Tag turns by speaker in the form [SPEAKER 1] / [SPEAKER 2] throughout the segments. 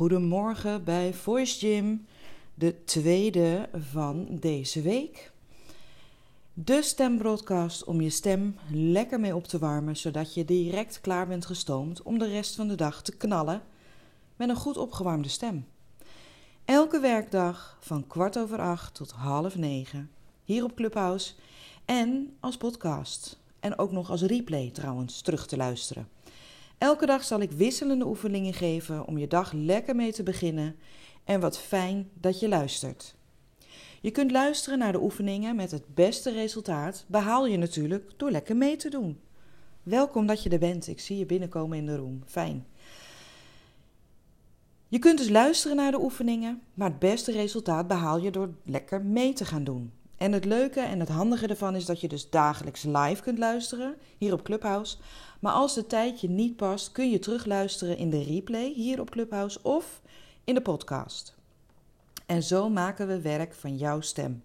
[SPEAKER 1] Goedemorgen bij Voice Gym, de tweede van deze week. De stembroadcast om je stem lekker mee op te warmen, zodat je direct klaar bent gestoomd om de rest van de dag te knallen met een goed opgewarmde stem. Elke werkdag van kwart over acht tot half negen, hier op Clubhouse en als podcast. En ook nog als replay trouwens terug te luisteren. Elke dag zal ik wisselende oefeningen geven om je dag lekker mee te beginnen en wat fijn dat je luistert. Je kunt luisteren naar de oefeningen met het beste resultaat, behaal je natuurlijk door lekker mee te doen. Welkom dat je er bent. Ik zie je binnenkomen in de room. Fijn. Je kunt dus luisteren naar de oefeningen, maar het beste resultaat behaal je door lekker mee te gaan doen. En het leuke en het handige ervan is dat je dus dagelijks live kunt luisteren, hier op Clubhouse. Maar als de tijd je niet past, kun je terugluisteren in de replay hier op Clubhouse of in de podcast. En zo maken we werk van jouw stem.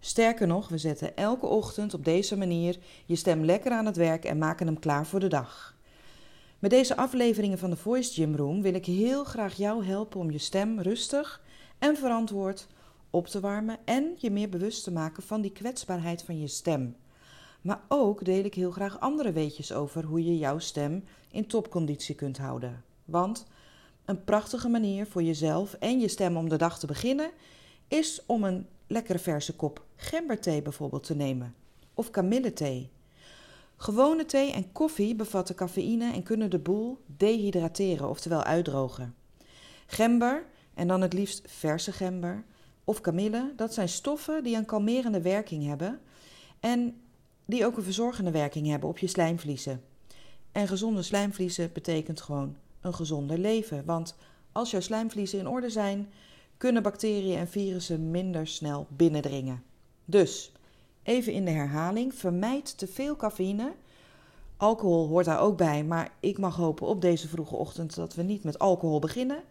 [SPEAKER 1] Sterker nog, we zetten elke ochtend op deze manier je stem lekker aan het werk en maken hem klaar voor de dag. Met deze afleveringen van de Voice Gym Room wil ik heel graag jou helpen om je stem rustig en verantwoord op te warmen en je meer bewust te maken van die kwetsbaarheid van je stem. Maar ook deel ik heel graag andere weetjes over hoe je jouw stem in topconditie kunt houden. Want een prachtige manier voor jezelf en je stem om de dag te beginnen is om een lekkere verse kop gemberthee bijvoorbeeld te nemen of kamillethee. Gewone thee en koffie bevatten cafeïne en kunnen de boel dehydrateren, oftewel uitdrogen. Gember, en dan het liefst verse gember, of kamille, dat zijn stoffen die een kalmerende werking hebben en die ook een verzorgende werking hebben op je slijmvliezen. En gezonde slijmvliezen betekent gewoon een gezonder leven, want als jouw slijmvliezen in orde zijn, kunnen bacteriën en virussen minder snel binnendringen. Dus, even in de herhaling, vermijd te veel cafeïne. Alcohol hoort daar ook bij, maar ik mag hopen op deze vroege ochtend dat we niet met alcohol beginnen.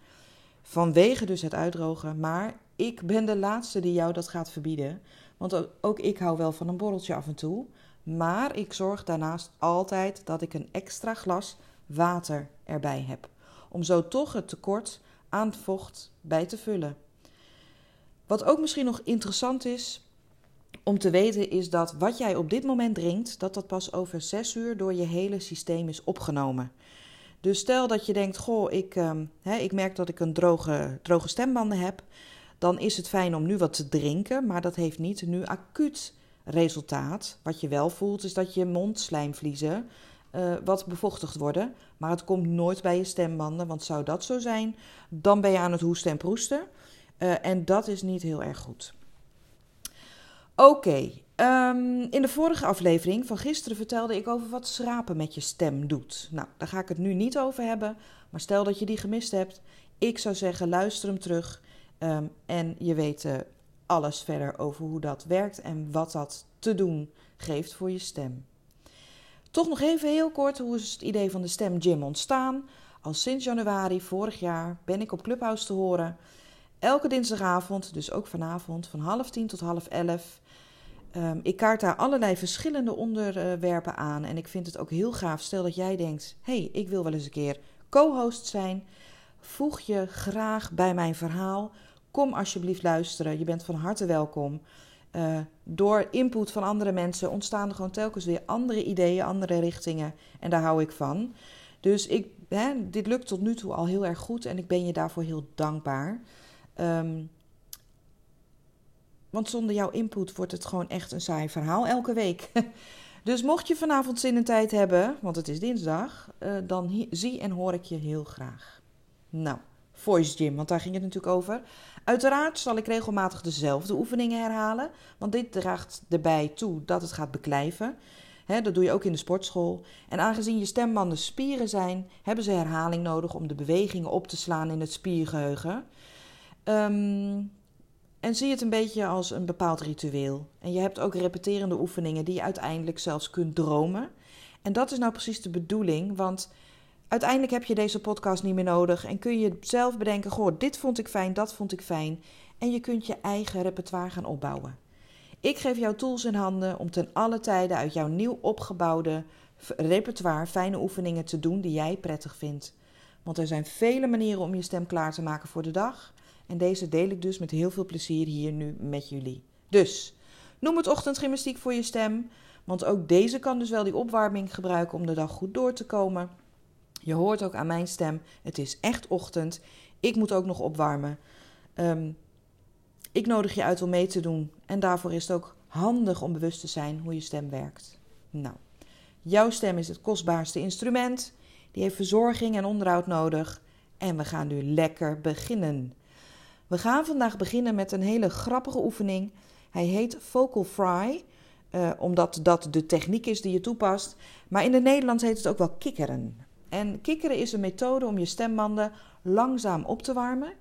[SPEAKER 1] Vanwege dus het uitdrogen, maar ik ben de laatste die jou dat gaat verbieden. Want ook ik hou wel van een borreltje af en toe. Maar ik zorg daarnaast altijd dat ik een extra glas water erbij heb. Om zo toch het tekort aan vocht bij te vullen. Wat ook misschien nog interessant is om te weten is dat wat jij op dit moment drinkt, dat dat pas over 6 uur door je hele systeem is opgenomen. Dus stel dat je denkt, goh, ik, uh, hè, ik merk dat ik een droge, droge stembanden heb dan is het fijn om nu wat te drinken, maar dat heeft niet nu acuut resultaat. Wat je wel voelt is dat je mondslijmvliezen uh, wat bevochtigd worden, maar het komt nooit bij je stembanden, want zou dat zo zijn, dan ben je aan het hoesten en proesten uh, en dat is niet heel erg goed. Oké, um, in de vorige aflevering van gisteren vertelde ik over wat schrapen met je stem doet. Nou, daar ga ik het nu niet over hebben, maar stel dat je die gemist hebt, ik zou zeggen luister hem terug Um, en je weet uh, alles verder over hoe dat werkt en wat dat te doen geeft voor je stem. Toch nog even heel kort, hoe is het idee van de Stem Gym ontstaan? Al sinds januari vorig jaar ben ik op Clubhouse te horen. Elke dinsdagavond, dus ook vanavond, van half tien tot half elf. Um, ik kaart daar allerlei verschillende onderwerpen aan. En ik vind het ook heel gaaf. Stel dat jij denkt: hey, ik wil wel eens een keer co-host zijn. Voeg je graag bij mijn verhaal. Kom alsjeblieft luisteren. Je bent van harte welkom. Uh, door input van andere mensen ontstaan er gewoon telkens weer andere ideeën, andere richtingen. En daar hou ik van. Dus ik, dit lukt tot nu toe al heel erg goed en ik ben je daarvoor heel dankbaar. Um, want zonder jouw input wordt het gewoon echt een saai verhaal elke week. dus mocht je vanavond zin en tijd hebben, want het is dinsdag, uh, dan zie en hoor ik je heel graag. Nou, Voice Gym, want daar ging het natuurlijk over. Uiteraard zal ik regelmatig dezelfde oefeningen herhalen, want dit draagt erbij toe dat het gaat beklijven. Dat doe je ook in de sportschool. En aangezien je stembanden spieren zijn, hebben ze herhaling nodig om de bewegingen op te slaan in het spiergeheugen. Um, en zie het een beetje als een bepaald ritueel. En je hebt ook repeterende oefeningen die je uiteindelijk zelfs kunt dromen. En dat is nou precies de bedoeling, want Uiteindelijk heb je deze podcast niet meer nodig en kun je zelf bedenken: goh, dit vond ik fijn, dat vond ik fijn. En je kunt je eigen repertoire gaan opbouwen. Ik geef jou tools in handen om ten alle tijde uit jouw nieuw opgebouwde repertoire fijne oefeningen te doen die jij prettig vindt. Want er zijn vele manieren om je stem klaar te maken voor de dag. En deze deel ik dus met heel veel plezier hier nu met jullie. Dus noem het ochtendgymnastiek voor je stem. Want ook deze kan dus wel die opwarming gebruiken om de dag goed door te komen. Je hoort ook aan mijn stem, het is echt ochtend. Ik moet ook nog opwarmen. Ehm, ik nodig je uit om mee te doen. En daarvoor is het ook handig om bewust te zijn hoe je stem werkt. Nou, jouw stem is het kostbaarste instrument. Die heeft verzorging en onderhoud nodig. En we gaan nu lekker beginnen. We gaan vandaag beginnen met een hele grappige oefening. Hij heet Vocal Fry, uh, omdat dat de techniek is die je toepast. Maar in het Nederlands heet het ook wel kikkeren. En kikkeren is een methode om je stembanden langzaam op te warmen.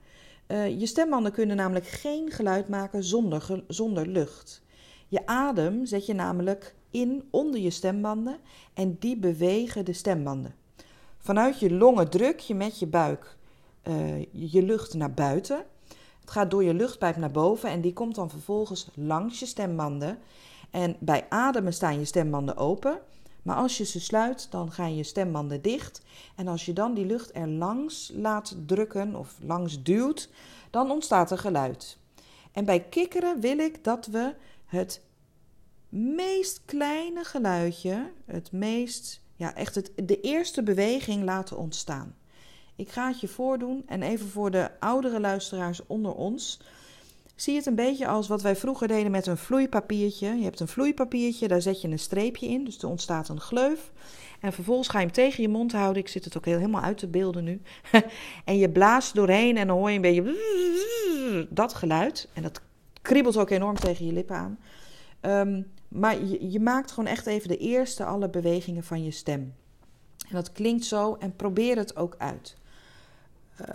[SPEAKER 1] Uh, je stembanden kunnen namelijk geen geluid maken zonder, zonder lucht. Je adem zet je namelijk in onder je stembanden en die bewegen de stembanden. Vanuit je longen druk je met je buik uh, je lucht naar buiten. Het gaat door je luchtpijp naar boven en die komt dan vervolgens langs je stembanden. En bij ademen staan je stembanden open. Maar als je ze sluit, dan gaan je stembanden dicht. En als je dan die lucht er langs laat drukken of langs duwt, dan ontstaat er geluid. En bij kikkeren wil ik dat we het meest kleine geluidje, het meest, ja, echt het, de eerste beweging laten ontstaan. Ik ga het je voordoen en even voor de oudere luisteraars onder ons. Zie het een beetje als wat wij vroeger deden met een vloeipapiertje. Je hebt een vloeipapiertje, daar zet je een streepje in, dus er ontstaat een gleuf. En vervolgens ga je hem tegen je mond houden. Ik zit het ook helemaal uit te beelden nu. en je blaast doorheen en dan hoor je een beetje dat geluid. En dat kriebelt ook enorm tegen je lippen aan. Ehm, maar je, je maakt gewoon echt even de eerste alle bewegingen van je stem. En dat klinkt zo en probeer het ook uit. Uh,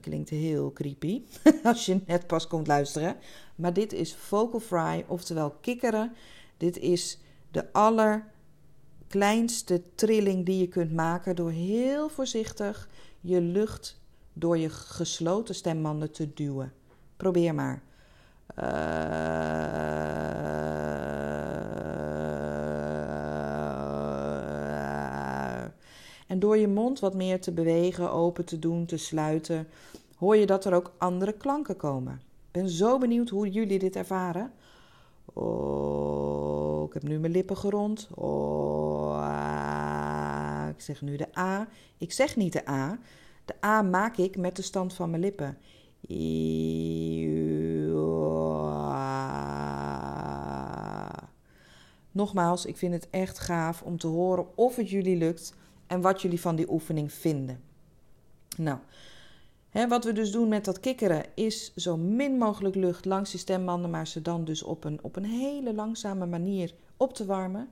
[SPEAKER 1] klinkt heel creepy als je net pas komt luisteren. Maar dit is vocal fry, oftewel kikkeren. Dit is de allerkleinste trilling die je kunt maken door heel voorzichtig je lucht door je gesloten stembanden te duwen. Probeer maar. En door je mond wat meer te bewegen, open te doen, te sluiten, hoor je dat er ook andere klanken komen. Ik ben zo benieuwd hoe jullie dit ervaren. Oh, ik heb nu mijn lippen gerond. Oh, ah. ik zeg nu de A. Ik zeg niet de A. De A maak ik met de stand van mijn lippen. Nogmaals, ik vind het echt gaaf om te horen of het jullie lukt en wat jullie van die oefening vinden. Nou, hè, wat we dus doen met dat kikkeren is zo min mogelijk lucht langs die stembanden, maar ze dan dus op een, op een hele langzame manier op te warmen.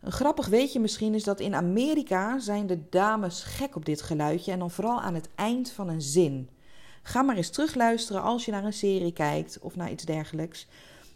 [SPEAKER 1] Een grappig weetje misschien is dat in Amerika zijn de dames gek op dit geluidje en dan vooral aan het eind van een zin. Ga maar eens terugluisteren als je naar een serie kijkt of naar iets dergelijks.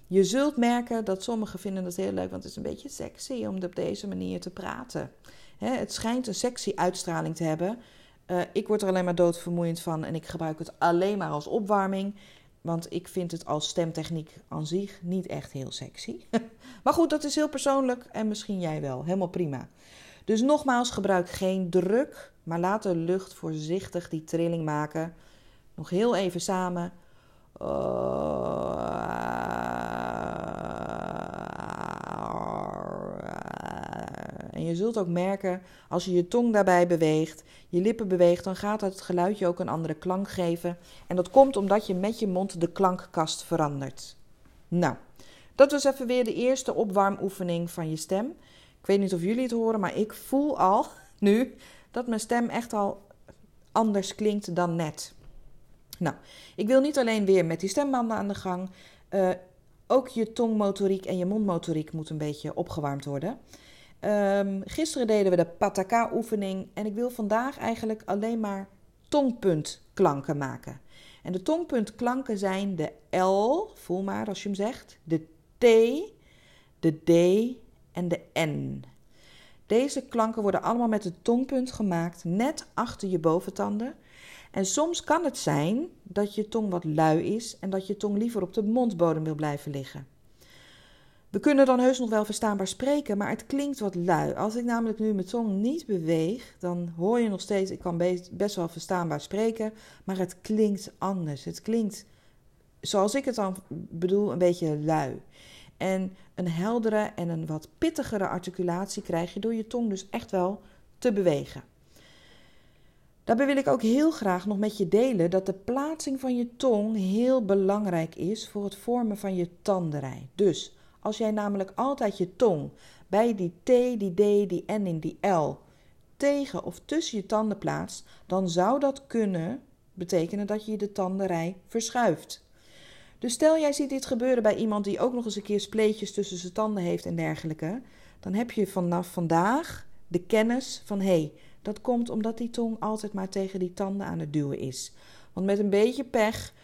[SPEAKER 1] Je zult merken dat sommigen vinden het heel leuk, want het is een beetje sexy om op deze manier te praten. Het schijnt een sexy uitstraling te hebben. Uh, ik word er alleen maar doodvermoeiend van en ik gebruik het alleen maar als opwarming. Want ik vind het als stemtechniek aan zich niet echt heel sexy. maar goed, dat is heel persoonlijk en misschien jij wel. Helemaal prima. Dus nogmaals, gebruik geen druk, maar laat de lucht voorzichtig die trilling maken. Nog heel even samen. En je zult ook merken, als je je tong daarbij beweegt, je lippen beweegt, dan gaat het geluidje ook een andere klank geven. En dat komt omdat je met je mond de klankkast verandert. Nou, dat was even weer de eerste opwarmoefening van je stem. Ik weet niet of jullie het horen, maar ik voel al nu dat mijn stem echt al anders klinkt dan net. Nou, ik wil niet alleen weer met die stembanden aan de gang. Uh, ook je tongmotoriek en je mondmotoriek moet een beetje opgewarmd worden. Um, gisteren deden we de pataka-oefening en ik wil vandaag eigenlijk alleen maar tongpuntklanken maken. En de tongpuntklanken zijn de L, voel maar als je hem zegt, de T, de D en de N. Deze klanken worden allemaal met de tongpunt gemaakt, net achter je boventanden. En soms kan het zijn dat je tong wat lui is en dat je tong liever op de mondbodem wil blijven liggen. We kunnen dan heus nog wel verstaanbaar spreken, maar het klinkt wat lui. Als ik namelijk nu mijn tong niet beweeg, dan hoor je nog steeds, ik kan best wel verstaanbaar spreken, maar het klinkt anders. Het klinkt, zoals ik het dan bedoel, een beetje lui. En een heldere en een wat pittigere articulatie krijg je door je tong dus echt wel te bewegen. Daarbij wil ik ook heel graag nog met je delen dat de plaatsing van je tong heel belangrijk is voor het vormen van je tandenrij. Dus als jij namelijk altijd je tong bij die T, die D, die N en die L tegen of tussen je tanden plaatst, dan zou dat kunnen betekenen dat je de tandenrij verschuift. Dus stel jij ziet dit gebeuren bij iemand die ook nog eens een keer spleetjes tussen zijn tanden heeft en dergelijke, dan heb je vanaf vandaag de kennis van hé, hey, dat komt omdat die tong altijd maar tegen die tanden aan het duwen is. Want met een beetje pech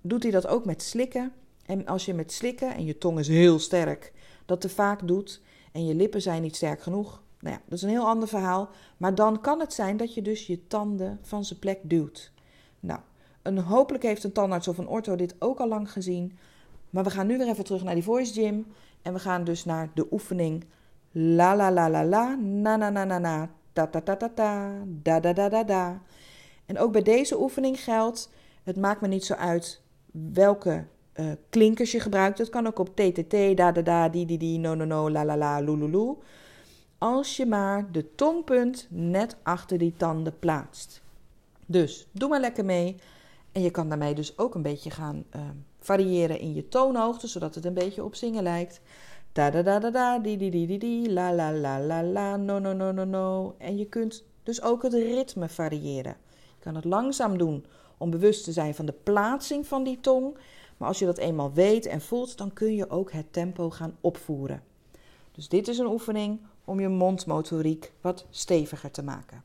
[SPEAKER 1] doet hij dat ook met slikken. En als je met slikken, en je tong is heel sterk, dat te vaak doet en je lippen zijn niet sterk genoeg, nou ja, dat is een heel ander verhaal. Maar dan kan het zijn dat je dus je tanden van zijn plek duwt. Nou, een, hopelijk heeft een tandarts of een ortho dit ook al lang gezien. Maar we gaan nu weer even terug naar die voice gym. En we gaan dus naar de oefening la la la la la, na na na na na, ta ta ta ta ta, da da da da da. En ook bij deze oefening geldt, het maakt me niet zo uit welke uh, klinkers je gebruikt. Het kan ook op TTT, da da da, di di di, no no no, la la la, lululu. Als je maar de tongpunt net achter die tanden plaatst. Dus doe maar lekker mee. En je kan daarmee dus ook een beetje gaan uh, variëren in je toonhoogte, zodat het een beetje op zingen lijkt. Da da da da da, di di di di di, la la la la la, no no no no no. En je kunt dus ook het ritme variëren. Je kan het langzaam doen om bewust te zijn van de plaatsing van die tong. Maar als je dat eenmaal weet en voelt, dan kun je ook het tempo gaan opvoeren. Dus dit is een oefening om je mondmotoriek wat steviger te maken.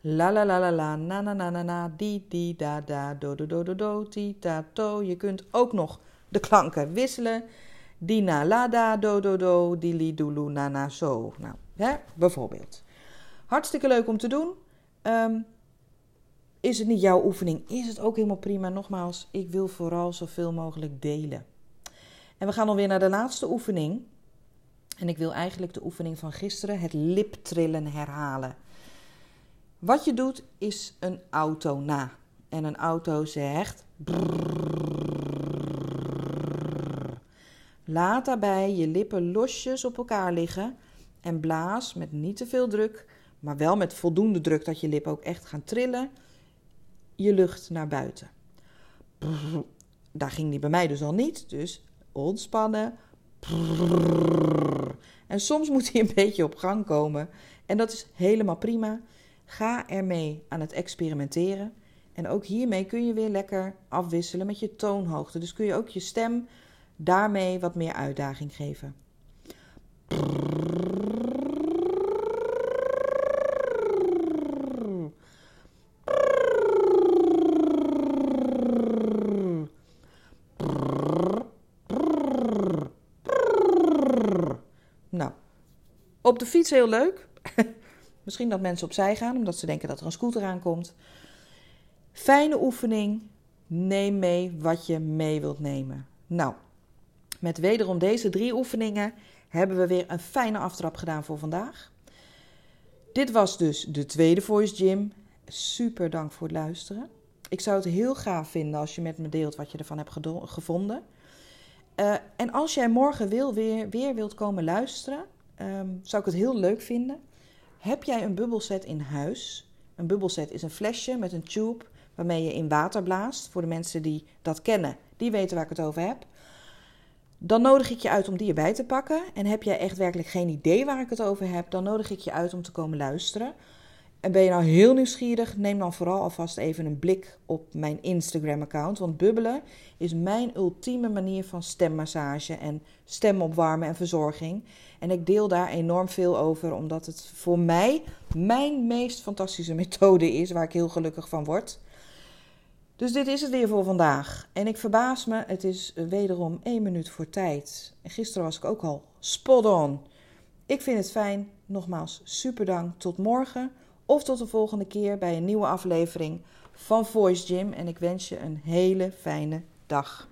[SPEAKER 1] La la la la la, na na na na na, di di da da, do do do do do, ti ta to. Je kunt ook nog de klanken wisselen. Di na la da, do do do, di li do lu na na zo. Nou, hè, bijvoorbeeld. Hartstikke leuk om te doen. Um, is het niet jouw oefening? Is het ook helemaal prima? Nogmaals, ik wil vooral zoveel mogelijk delen. En we gaan dan weer naar de laatste oefening. En ik wil eigenlijk de oefening van gisteren, het liptrillen, herhalen. Wat je doet is een auto na. En een auto zegt. Laat daarbij je lippen losjes op elkaar liggen en blaas met niet te veel druk, maar wel met voldoende druk dat je lippen ook echt gaan trillen je lucht naar buiten. Daar ging die bij mij dus al niet, dus ontspannen. En soms moet hij een beetje op gang komen. En dat is helemaal prima. Ga ermee aan het experimenteren. En ook hiermee kun je weer lekker afwisselen met je toonhoogte. Dus kun je ook je stem daarmee wat meer uitdaging geven. Op de fiets heel leuk. Misschien dat mensen opzij gaan omdat ze denken dat er een scooter aankomt. Fijne oefening. Neem mee wat je mee wilt nemen. Nou, met wederom deze drie oefeningen hebben we weer een fijne aftrap gedaan voor vandaag. Dit was dus de tweede Voice Gym. Super dank voor het luisteren. Ik zou het heel gaaf vinden als je met me deelt wat je ervan hebt gevonden. Uh, en als jij morgen wil, weer, weer wilt komen luisteren, Ehm, zou ik het heel leuk vinden. Heb jij een bubbelset in huis? Een bubbelset is een flesje met een tube waarmee je in water blaast. Voor de mensen die dat kennen, die weten waar ik het over heb. Dan nodig ik je uit om die erbij te pakken. En heb jij echt werkelijk geen idee waar ik het over heb, dan nodig ik je uit om te komen luisteren. En ben je nou heel nieuwsgierig, neem dan vooral alvast even een blik op mijn Instagram-account. Want bubbelen is mijn ultieme manier van stemmassage en stemopwarmen en verzorging. En ik deel daar enorm veel over, omdat het voor mij mijn meest fantastische methode is, waar ik heel gelukkig van word. Dus dit is het weer voor vandaag. En ik verbaas me, het is wederom één minuut voor tijd. En gisteren was ik ook al spot on. Ik vind het fijn. Nogmaals, super dank. Tot morgen of tot de volgende keer bij een nieuwe aflevering van Voice Gym. En ik wens je een hele fijne dag.